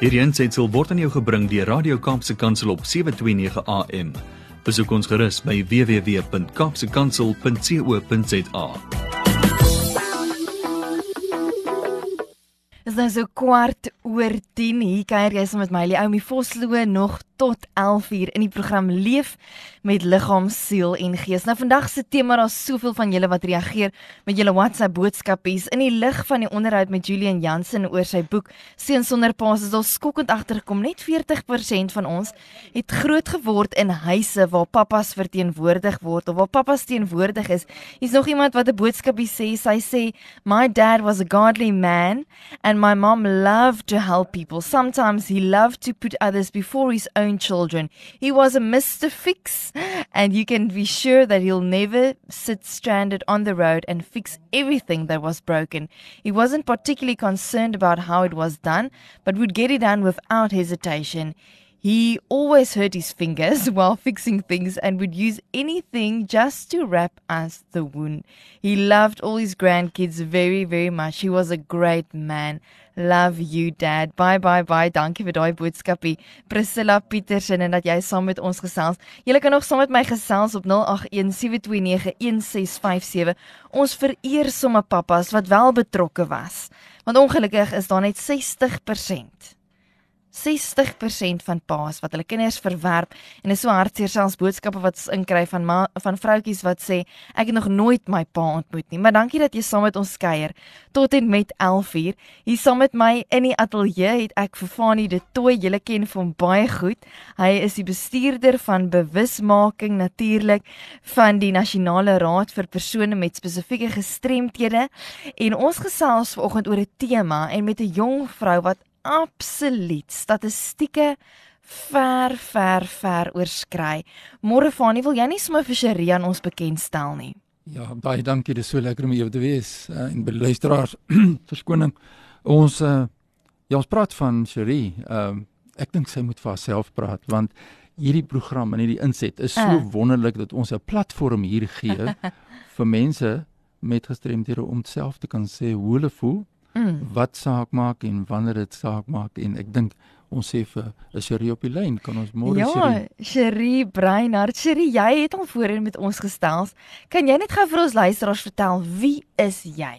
Hierdie aanseit word aan jou gebring deur Radio Kaapse Kansel op 7:29 AM. Besoek ons gerus by www.kapsekansel.co.za. Dit is nou so kwart oor 10 hier kuier jy saam met my, Leoumi Vosloo nog tot 11uur in die program Leef met liggaam, siel en gees. Nou vandag se tema daar's soveel van julle wat reageer met julle WhatsApp boodskapies in die lig van die onderhoud met Julian Jansen oor sy boek Seun sonder paas is al skokkend agtergekom. Net 40% van ons het groot geword in huise waar pappas verteenwoordig word of waar pappas teenwoordig is. Hier's nog iemand wat 'n boodskapie sê. Sy sê, "My dad was a godly man and my mom loved to help people. Sometimes he loved to put others before his own own children. He was a Mr. Fix, and you can be sure that he'll never sit stranded on the road and fix everything that was broken. He wasn't particularly concerned about how it was done, but would get it done without hesitation. He always hurt his fingers while fixing things and would use anything just to wrap us the wound. He loved all his grandkids very, very much. He was a great man. Love you dad. Bye bye bye. Dankie vir daai boodskapie. Priscilla Petersen en dat jy saam met ons gesels. Jy kan nog saam met my gesels op 0817291657. Ons vereer sommer pappas wat wel betrokke was. Want ongelukkig is daar net 60% 60% van paas wat hulle kinders verwerp en is so hartseer selfs boodskappe wat ons inkry van ma, van vroutjies wat sê ek het nog nooit my pa ontmoet nie. Maar dankie dat jy saam met ons kuier tot en met 11uur hier saam met my in die ateljee het ek vir Fanie de Tooi julle ken hom baie goed. Hy is die bestuurder van bewusmaking natuurlik van die nasionale raad vir persone met spesifieke gestremthede. En ons gesels vanoggend oor 'n tema en met 'n jong vrou wat absoluut statistieke ver ver ver oorskry. Môre Fanie, wil jy nie sommer vir Sheria aan ons bekendstel nie? Ja, baie dankie. Dit is so lekker om jou te wees uh, en by luisteraars verskoning. Ons uh, ja, ons praat van Sheria. Ehm uh, ek dink sy moet vir haarself praat want hierdie program en hierdie inset is so uh. wonderlik dat ons 'n platform hier gee vir mense met gestremdhede om self te kan sê hoe hulle voel mm. wat saak maak en wanneer dit saak maak en ek dink ons sê vir is Cherie op die lyn kan ons môre sê Ja, Cherie Breinhard, Cherie, jy het al voorheen met ons gesels. Kan jy net gou vir ons luisteraars vertel wie is jy?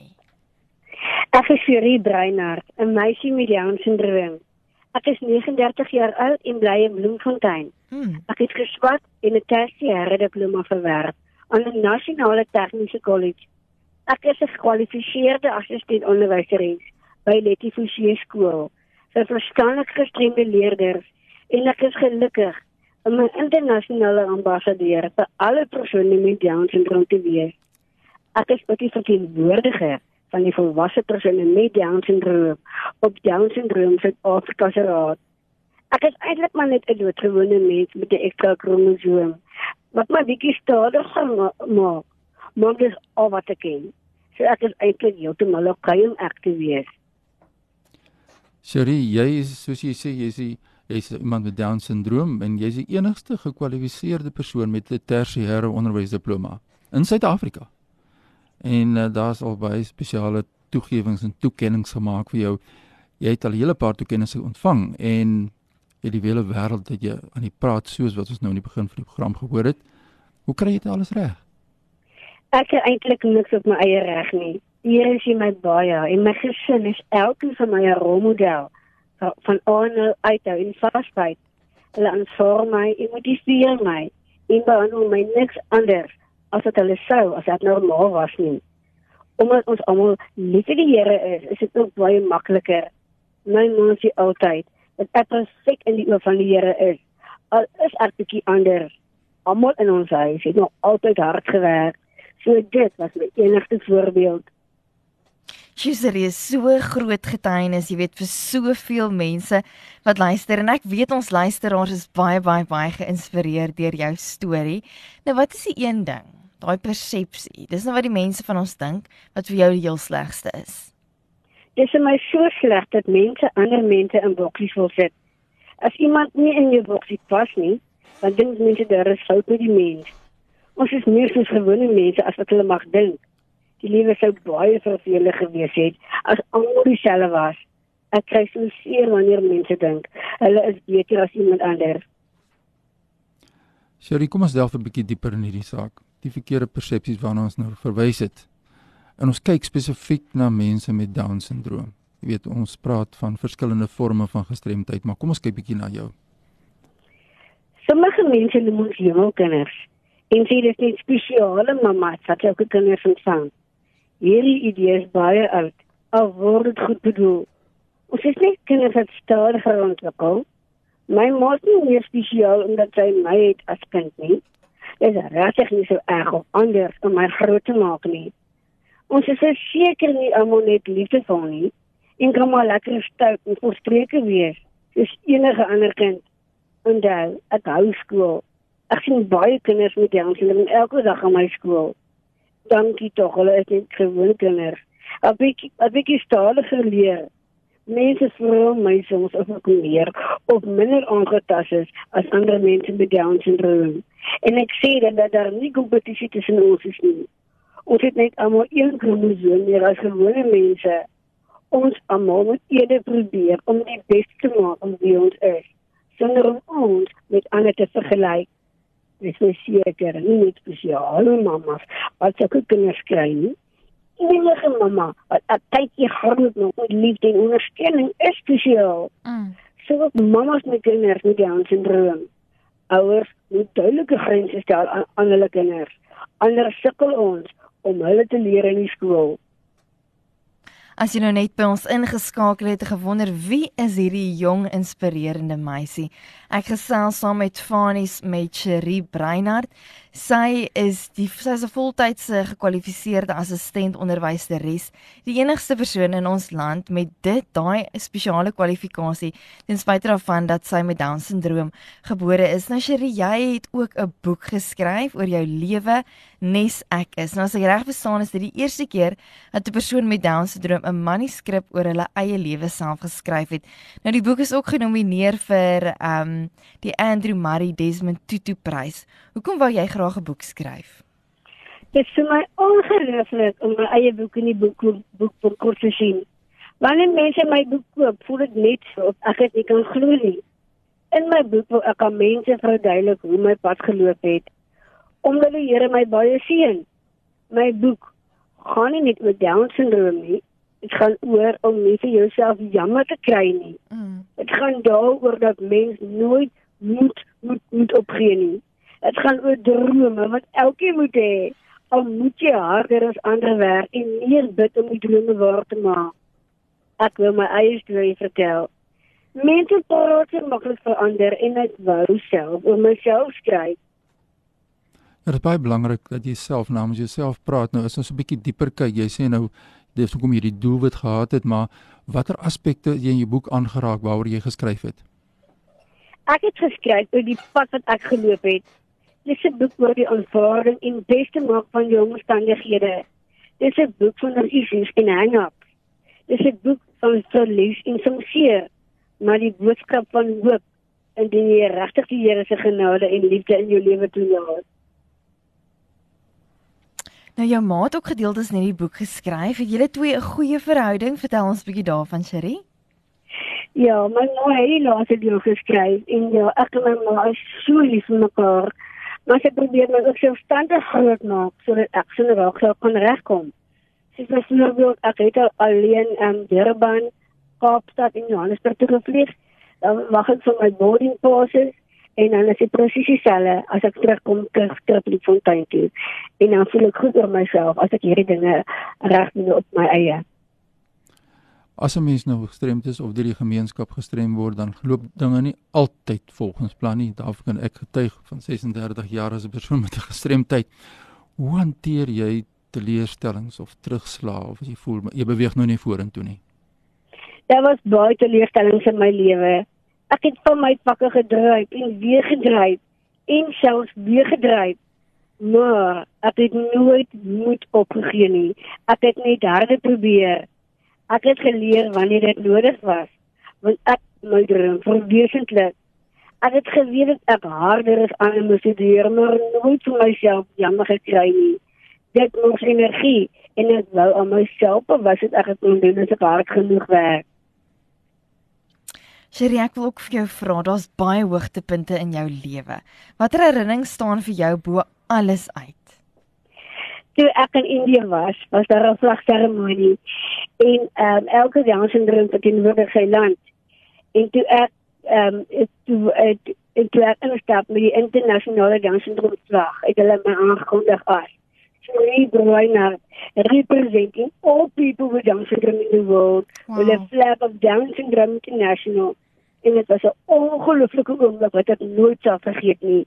Ek is Cherie Breinhard, 'n meisie met Down syndroom. Ek is 39 jaar oud en bly in Bloemfontein. Hmm. Ek het geswat en 'n tersiêre diploma verwerf aan die Nasionale Tegniese Kollege Ek is 'n gekwalifiseerde assistent onderwyseres by Letty Forsie skool vir verstandelike gestremde leerders en ek is gelukkig om 'n internasionale ambassadeur vir alle persone met Down syndroom te wees. Ek is ook die verteenwoordiger van die volwasse persone met Down syndroom op Down syndroom se Afrika se raad. Ek is eintlik maar net 'n doodgewone mens met 'n ekstra kromosoom wat my bietjie stadiger maak. Maar dis al wat ek ken. So ek is eintlik heeltemal oké om ek te wees. Sherry, jy is soos jy sê jy's jy's iemand met down syndroom en jy's die enigste gekwalifiseerde persoon met 'n tersiêre onderwysdiploma in Suid-Afrika. En uh, daar's al baie spesiale toegewings en toekenninge gemaak vir jou. Jy het al 'n hele paar toekennings ontvang en jy die hele wêreld dat jy aan die praat soos wat ons nou in die begin van die program gehoor het. Hoe kry jy dit alles reg? Ek het eintlik niks op my eie reg nie. Hier is jy my baie en my gesin is elkeen van my 'n rolmodel van aanhou uithou en vasbyt. Hulle aanvaar my en motiveer my en behandel my niks anders as wat hulle sou as dit normaal was nie. Omdat ons almal lief vir die Here is, is dit ook baie makliker. My ma sê altyd dat ek perfek in die oë van die Here is. Al is ek bietjie anders. Almal in ons huis het nog altyd hard gewerk So dit was my enigste voorbeeld. Chiserie is so groot getuienis, jy weet vir soveel mense wat luister en ek weet ons luisteraars is baie baie baie geïnspireer deur jou storie. Nou wat is die een ding, daai persepsie? Dis nou wat die mense van ons dink wat vir jou die heel slegste is. Dis vir my so sleg dat mense ander mense in boksies wil sit. As iemand nie in jou boksie pas nie, dan dink mense daar is fout met die mens. Ons is meer soos gewone mense as wat hulle mag dink. Die lewe sou baie vervelig gewees het as almal dieselfde was. Ek kry so seer wanneer mense dink hulle is beter as iemand anders. Sjoe, kom ons delf 'n bietjie dieper in hierdie saak. Die verkeerde persepsies waarna ons nou verwys het. En ons kyk spesifiek na mense met down syndroom. Jy weet, ons praat van verskillende forme van gestremdheid, maar kom ons kyk bietjie na jou. Sommige mense noem ons hemelkinders. En sê dit is spesiale mamma wat elke kinders ontvang. Hierdie idee is baie oud. Al word dit goed bedoel. Ons is nie kinders wat stadiger ontwikkel. My ma is nie meer spesiaal omdat sy my het as kind nie. Dit is regtig nie so erg of anders om my groot te maak nie. Ons is seker nie almal net liefdevol nie en kan maar lekker stout en volstreke wees soos enige ander kind. Onthou, ek hou skool. Ek sien baie kinders met Down syndroom elke dag aan my skool. Dankie tog, hulle is net gewone kinders. Ek ek ek ek stadig geleer. Mense vra my soms of ek meer of minder aangetast is as ander mense met Down syndroom. En ek sê dat, dat daar nie kompetisie tussen ons is nie. Ons het net almal een kromosoom meer as gewone mense. Ons almal moet eerder probeer om die beste te maak om wie ons is sonder om ons met ander te vergelyk. Dis my seker, nie net spesiale mammas wat sulke kinders kry nie. Enige mamma wat 'n tydjie nog met liefde en ondersteuning is spesiaal. Mm. So wat mammas met kinders met Down syndroom. Ouers moet duidelike grense stel aan, aan hulle kinders. Anders sukkel ons om hulle te leer in die skool. As jy nou net by ons ingeskakel het, gewonder wie is hierdie jong inspirerende meisie? Ek gesels saam met Fanies met Cherie Breinhard. Sy is die sy is 'n voltydse gekwalifiseerde assistent onderwyseres, die enigste persoon in ons land met dit daai spesiale kwalifikasie ten spyte daarvan dat sy met down syndroom gebore is. Nou Cherie, jy het ook 'n boek geskryf oor jou lewe nes ek is. Nou as ek reg verstaan is dit die eerste keer dat 'n persoon met down syndroom 'n manuskrip oor hulle eie lewe self geskryf het. Nou die boek is ook genomineer vir ehm um, die Andrew Murray Desmond Tutu Prys. Hoekom wou jy graag 'n boek skryf? Dit is vir my ongelooflik om my eie boek in die boek boek boek te sien. Wanneer mense my boek koop, voel dit net so ek het nie kan glo nie. In my boek wil ek aan mense verduidelik hoe my pad geloop het omdat die Here my baie seën. My boek gaan nie net oor Down syndroom nie. Dit gaan oor om nie vir jouself jammer te kry nie. Mm. Dit mm. gaan daaroor dat mens nooit moet moet moet opgee nie. Dit gaan oor drome wat elkeen moet hê. Al moet jy harder as ander werk en meer bid om die drome waar te maak. Ek wil my eie storie vertel. Mense praat en maklik verander en ek wou self oor myself skryf. Dit is baie belangrik dat jy self namens jouself praat. Nou is ons 'n bietjie dieper kyk. Jy sê nou dis hoekom jy die doelwit gehad het, maar watter aspekte het jy in jou boek aangeraak waaroor jy geskryf het? Ek het geskryf oor die pad wat ek geloop het. Dis 'n boek oor die aanvaarding en beste maak van jou omstandighede. Dis 'n boek van issues en hang-ups. Dis 'n boek van verlies en somseer, maar die boodskap van hoop en die regtig die Here se genade en liefde in jou lewe toelaat. Nou jou ma het ook gedeeltes in hierdie boek geskryf. Het julle twee 'n goeie verhouding? Vertel ons 'n bietjie daarvan, Cherie. Ja, my ma het die laaste deel geskryf en ja, ek en my ma is so lief vir mekaar. Maar sy probeer my ook selfstandig groot maak sodat ek sonder haar sou kon regkom. Sy sê wil ek het al alleen in Durban, Kaapstad en Johannesburg toe gevlieg. Dan wag ek vir my boarding passes en dan is dit presies dieselfde as ek terugkom terug terug by die fontein toe en dan voel ek goed oor myself as ek hierdie dinge reg doen op my eie As 'n mens nou gestremd is of deur die gemeenskap gestrem word dan loop dinge nie altyd volgens plan nie daarvoor kan ek getuig van 36 jaar as 'n persoon met 'n gestremdheid hoe hanteer jy teleurstellings of terugslae of as jy voel jy beweeg nou nie vorentoe nie Daar was baie teleurstellings in my lewe Ek het van my pakke gedryf en weer gedryf en selfs weer gedryf. Maar ek het nooit moed opgegee nie. Ek het net harde probeer. Ek het geleer wanneer dit nodig was. Want ek my droom verwesenlik. Ek het geweet dat ek harder as ander moes doen, maar nooit vir myself jammer gekry nie. Dit mors energie en ek wou aan myself bewys dat ek het kon doen as ek hard genoeg werk. Sherry, ek wil ook vir jou vra, daar's baie hoogtepunte in jou lewe. Watter herinneringe staan vir jou bo alles uit? Toe ek in Indië was, was daar 'n vlagseremonie en ehm um, elke Down syndroom verteenwoordig sy land. En toe ek ehm um, toe ek en toe ek instap met die internasionale Down syndroom vlag, het hulle my aangekondig as Marie Bruiner representing all people with Down syndrome in the world wow. with a flag of Down syndrome international. En dit was 'n ongelooflike oomblik wat ek nooit sal vergeet nie.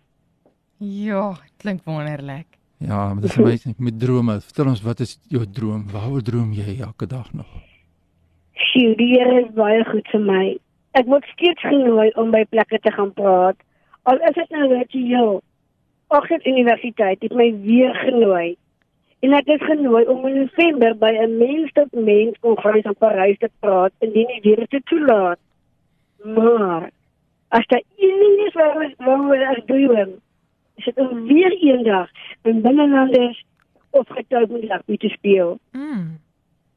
Ja, klink wonderlik. Ja, maar dis amazing met drome. Vertel ons wat is jou droom? Waaroor droom jy elke dag nog? Sjoe, die Here is baie goed vir my. Ek word steeds genooi om by plekke te gaan praat. Al is dit nou net hier. Oggend Universiteit het my weer genooi En ek is genooi om in November by 'n mens tot mens kongres in Parys te praat indien die weer dit toelaat. Maar as dit enige is waar ons wou is dit weer eendag in binnelanders of getuig met rugby te speel. Mm.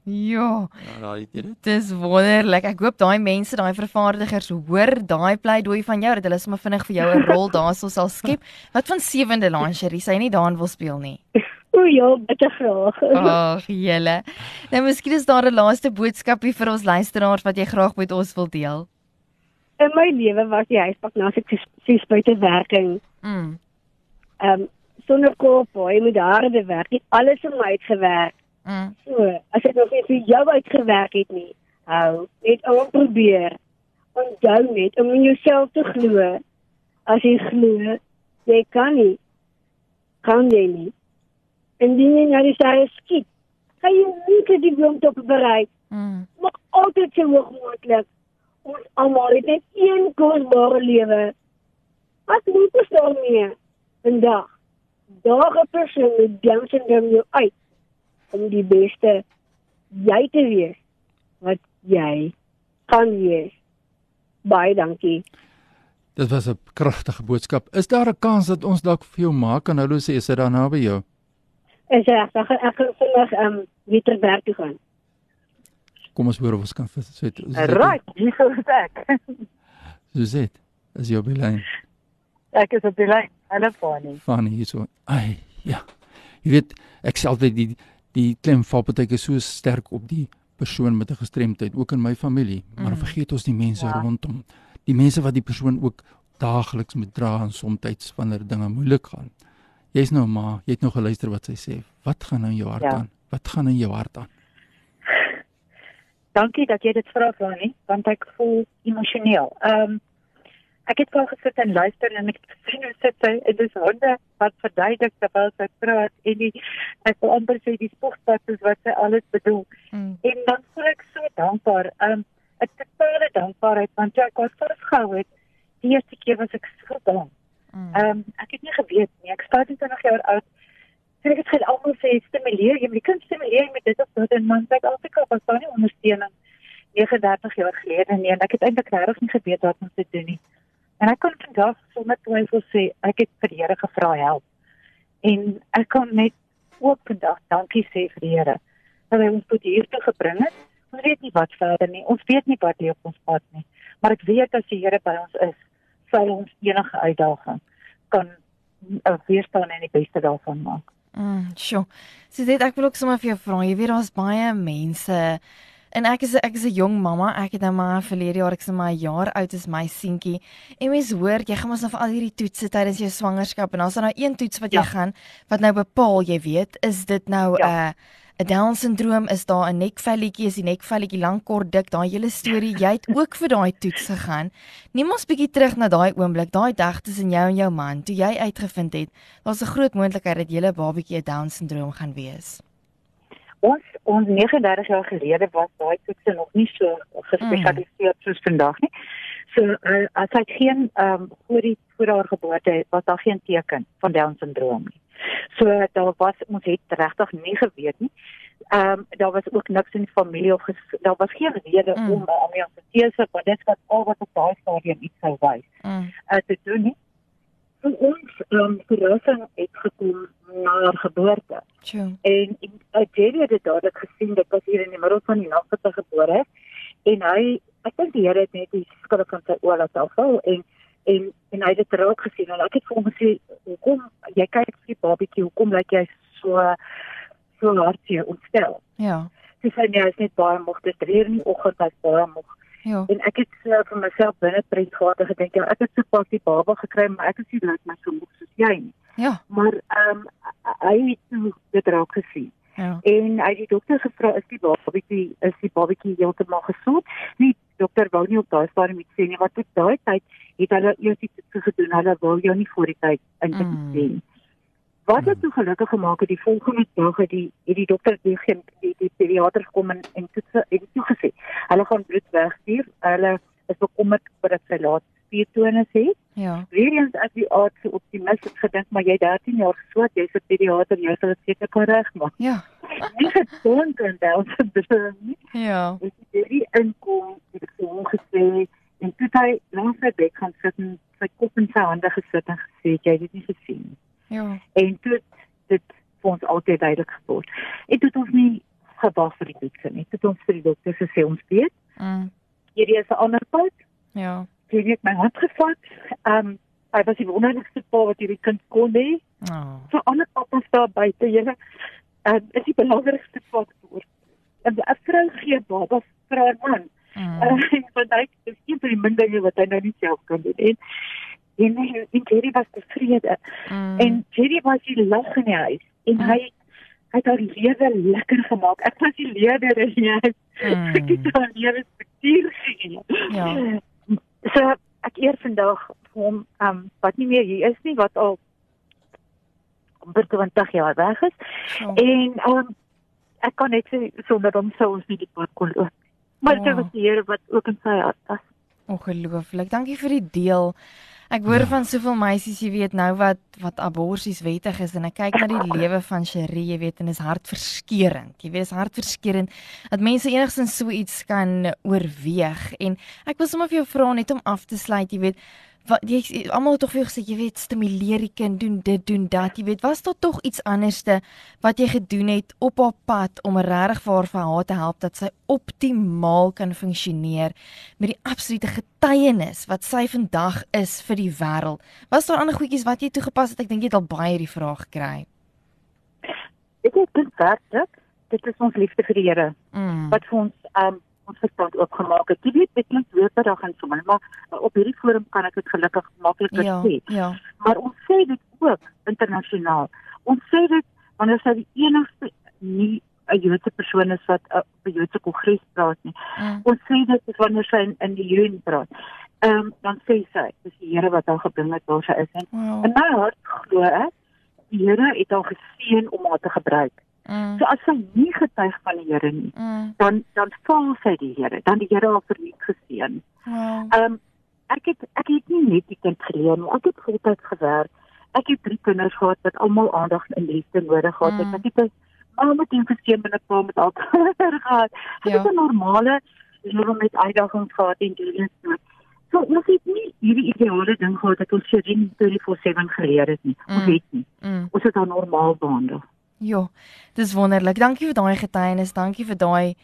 Ja. Ja, daai dit. Dis wonderlik. Ek hoop daai mense, daai vervaardigers hoor daai pleidooi van jou dat hulle sommer vinnig vir jou 'n rol daarso sal skep. Wat van sewende lingerie? Sy nie daarin wil speel nie. O ja, baie graag. Ag, julle. Nou miskien is daar 'n laaste boodskapie vir ons luisteraars wat jy graag met ons wil deel. In my lewe was die huispak na ek sies buite werking. Mm. Ehm um, sonder kop, hy moet daar te werk. Hy alles my uitgewerk. Mm. So, as ek nog nie vir jou uitgewerk het nie, hou net om probeer. Onthou net om in jouself te glo. As jy glo, jy kan nie. Kan jy nie? indien jy na die sterre skiet, kan jy nie die bloemtop bereik. Mm. Maar altyd so hoog moontlik. Ons almal het net een kosbare lewe. Wat moet ons daarmee? Vandag daag 'n persoon met Down syndroom jou uit om die beste jy te wees wat jy kan wees. Baie dankie. Dit was 'n kragtige boodskap. Is daar 'n kans dat ons dalk vir jou maak kan hulle sê is dit daar naby jou? is reg. Ek ek gaan vinnig ehm um, weer ter werk toe gaan. Kom ons hoor of ons kan sê. Right, hier is ek. Suzet, is jy op die lyn? Ek is op die lyn. Hallo Fanny. Fanny hier so. Ai, ja. Jy weet, ek sê altyd die die klem val partyke so sterk op die persoon met 'n gestremdheid, ook in my familie, maar mm. vergeet ons die mense ja. rondom. Die mense wat die persoon ook daagliks moet dra en soms wanneer dinge moeilik gaan. Jy's nou maar, jy het nou geluister wat sy sê. Wat gaan nou in jou hart ja. aan? Wat gaan in jou hart aan? Dankie dat jy dit vra my, want ek voel emosioneel. Ehm um, ek het al gesit en luister en ek sien hoe sit sy en dis wonder wat verduidelik terwyl sy praat en die ek wil amper sê die spogpad is wat sy alles bedoel. Hmm. En dan voel ek so dankbaar. Um, ek is baie dankbaar want ek was vasgehou het. Die eerste keer was ek so dankbaar Mm. Um, ek het nie geweet nie. Ek net nog jaar oud. Sien ek het gesê almal sê stimuleer jy, jy kan stimuleer met dit of dat in man sê Afrika was daar nie ondersteuning 39 jaar gelede nie en ek het eintlik regtig nie geweet wat om te doen nie. En ek kon vandag sommer twyfel sê ek het vir die Here gevra help. En ek kon net ook vandag dankie sê vir die Here dat hy ons tot hier toe gebring het. Ons weet nie wat verder nie. Ons weet nie wat lê op ons pad nie. Maar ek weet as die Here by ons is, sal ons enige uitdaging kan uh, weerstaan en die beste daarvan maak. Mm, sjoe. So dit ek wil ook sommer vir jou vra, jy weet daar's baie mense en ek is ek is 'n jong mamma, ek het nou maar verlede jaar ek is maar 'n jaar oud as my seentjie. En mens hoor, jy gaan mos nou vir al hierdie toetse tydens jou swangerskap en daar's nou een toets wat jy ja. gaan wat nou bepaal, jy weet, is dit nou 'n ja. uh, 'n Down syndroom is daar 'n nekvelletjie, is die nekvelletjie lank kort dik, daai hele storie, jy het ook vir daai toets gegaan. Neem ons bietjie terug na daai oomblik, daai dag tussen jou en jou man, toe jy uitgevind het daar's 'n groot moontlikheid dat julle babatjie 'n Down syndroom gaan wees. Ons ons 39 jaar gelede was daai toets nog nie so gespesialiseer mm. soos vandag nie. So uh, as hy geen ehm um, voor die voor haar geboorte was daar geen teken van Down syndroom nie. So daar was ons het regtig nie geweet nie. Ehm um, daar was ook niks in die familie of daar was geen rede mm. om om my te teese want dit was al wat op daai stadium iets sou wys. Mm. Uh, te doen nie. En ons ehm um, verrassing het gekom na haar geboorte. True. En ek het dit dadelik gesien dit was hier in die middel van die nag wat sy gebore het en hy ek dink die Here het net die skuld van sy oë laat afval en en en hy het dit raak gesien. En ek het vir hom gesê hoekom jy kyk vir die babatjie hoekom lyk jy so so hartjie ontstel? Ja. Sy sê nee is net baie moeg dit reën in die oggend hy's baie moeg. Ja. En ek het uh, vir myself binne pret gehad gedink ja ek het sopas die baba gekry maar ek is nie lyk my so moeg soos jy nie. Ja. Maar ehm um, hy het dit raak gesien Ja. En hy het die dokter gevra is die babatjie is die babatjie heeltemal gesond? Die dokter wou nie op daai stadium iets sê nie, want tot daai tyd het hulle eers iets gedoen. Hulle wou jou nie voor die tyd inbeteken. Mm. Wat het toe gelukkig gemaak het die volgende dag het die het die dokter die die, die, die pediater gekom en en toe het toe gesê, hulle gaan bloed wegstuur. Hulle is bekommerd oor dat sy laat spiertonus het. Ja. Weerens as die arts so optimis het gedink maar jy 13 jaar geswat, jy's 'n pediater, jy sal dit seker kan regmaak. Ja. Nie gedink en dan se droom nie. Ja. Ek het hierdie inkom, het ek hom gesê en toe hy langs sy bed gaan sit en sy kop in sy hande gesit en gesê jy het dit nie gesien nie. Ja. En toe dit vir ons altyd duidelik geword. En toe het ons nie gewag vir die toets nie. Toe het ons vir die dokter gesê ons weet, Mm. hierdie is 'n ander pad. Ja. Jy het my hand gevat. Ehm um, hy was die wonderlikste pa wat hierdie kind kon hê. Oh. vir ander pappas daar buite, julle uh, is die belangrikste faktor. En 'n vrou gee baba vir haar man. Mm. Uh, want hy is een van die min dinge wat hy nou nie self kan doen. En en, en, Jerry was tevrede. Mm. En Jerry was die lag in die huis en Mm. hy hy het haar lewe lekker gemaak. Ek was die leier in die huis. Mm. Ek het haar lewe struktuur gegee. Ja. So ek eer vandag vir hom um wat nie meer hier is nie wat al amper 20 jaar weg is. So. En um ek kan net sê sonder hom sou ons nie die pad kon loop. Maar dit Wow. was die Here wat ook in sy hart was. Ongelooflik. Dankie vir die deel. Ek hoor Ja. van soveel meisies, jy weet nou wat wat aborsies wettig is en ek kyk na die lewe van Cherie, jy weet en is hartverskeurende. Jy weet is hartverskeurende dat mense enigstens so iets kan oorweeg en ek wil sommer vir jou vra net om af te sluit, jy weet wat jy almal het tog vir gesê, jy weet stimuleer die kind, doen dit, doen dat. Jy weet, was daar tog iets anderste wat jy gedoen het op haar pad om regtig vir haar vir haar te help dat sy optimaal kan funksioneer met die absolute getuienis wat sy vandag is vir die wêreld. Was daar ander goedjies wat jy toegepas het? Ek dink jy het al baie die vraag gekry. Ek dink werklik dit is ons liefde vir die Here Mm. wat vir ons um ons verstand oopgemaak het. Jy weet dit klink weerdag en so maar maar op hierdie forum kan ek dit gelukkig makliker Ja, sê. ja. Maar ons sê dit ook internasionaal. Ons sê dit wanneer sy die enigste nie 'n Joodse persoon is wat uh, op 'n Joodse kongres praat nie. Mm. Ons sê dit is wanneer sy in, in die UN praat. Ehm um, dan sê sy, dis die Here wat haar gebring het waar sy is. En Wow. in my hart glo ek die Here het haar geseën om haar te gebruik. Mm. So as sy nie getuig van die Here nie, Mm. dan dan faal sy die Here. Dan die Here haar verniet geseën. Wow. Ehm um, ek het ek het nie net die kind geleer nie. Ek het voltyds gewerk. Ek het drie kinders gehad wat almal aandag en liefde nodig gehad het. Mm. Ek het 'n ma met 'n pa met alkohol gehad. Ek Ja. het 'n normale lewe met uitdagings gehad en dit So ons het nie hierdie ideale ding gehad dat ons Sherin 24/7 geleer het nie. Ons Mm. het nie. Mm. Ons het haar normaal behandel. Ja, dis wonderlik. Dankie vir daai getuienis. Dankie vir daai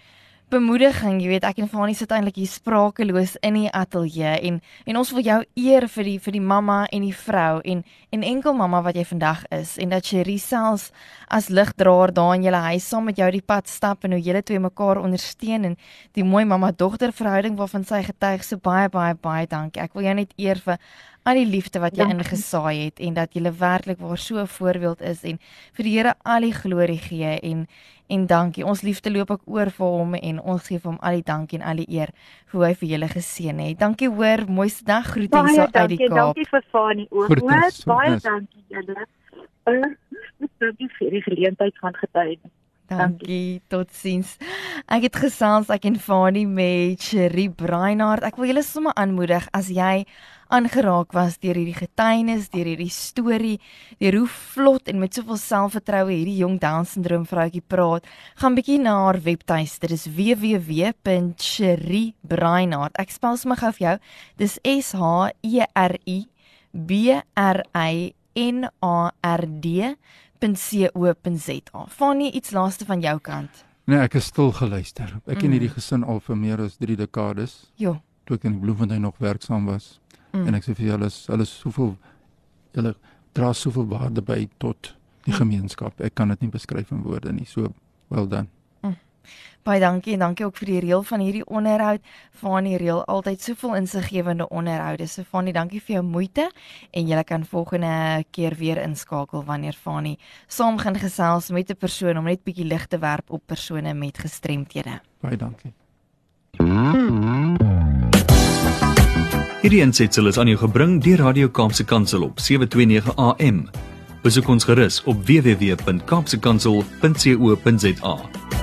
bemoediging. Jy weet, ek en Fanie sit eintlik hier sprakeloos in die ateljee en en ons wil jou eer vir die vir die mamma en die vrou en en enkel mamma wat jy vandag is en dat Cherie selfs as ligdraer daar in julle huis saam met jou die pad stap en hoe julle twee mekaar ondersteun en die mooi mamma-dogter verhouding waarvan sy getuig so baie baie baie dankie. Ek wil jou net eer vir al die liefde wat jy ingesaai het en dat jy werklik waar so 'n voorbeeld is en vir die Here al die glorie gee en en dankie. Ons liefde loop ook oor vir hom en ons gee vir hom al die dankie en al die eer vir hoe hy vir julle geseën het. Dankie hoor, mooiste dag groete hier Baie uit dankie. die Kaap. Dankie vir Fanie ook. Hoor, Baie dankie julle. Uh, dankie vir die geleentheid van getuienis. Dankie, totsiens. Ek het gesels ek en Fanie met Cherie Brainard. Ek wil julle sommer aanmoedig as jy aangeraak was deur hierdie getuienis, deur hierdie storie, deur hoe vlot en met soveel selfvertroue hierdie jong Down syndroom vroutjie praat, gaan bietjie na haar webtuiste. Dit is www.cheriebrainard. Ek spel sommer gou vir jou. Dis S H E R I B R I N A R D www.co.za. Fanie, iets laaste van jou kant. Nee, ek is stil geluister. Ek ken mm. hierdie gesin al vir meer as 3 dekades. Ja. Toe ek in Bloemfontein nog werksaam was. Mm. En ek sê vir julle, hulle is hulle is soveel hulle dra soveel waarde by tot die mm. gemeenskap. Ek kan dit nie beskryf in woorde nie. So well done. Baie dankie en dankie ook vir die reël van hierdie onderhoud. Fanie reël altyd soveel insiggewende onderhoude. So Fanie, dankie vir jou moeite en jy kan volgende keer weer inskakel wanneer Fanie saam gaan gesels met 'n persoon om net bietjie lig te werp op persone met gestremthede. Baie dankie. Hierdie ensitsel is aan jou gebring deur Radio Kaapse Kansel op 729 AM. Besoek ons gerus op www.kaapsekansel.co.za.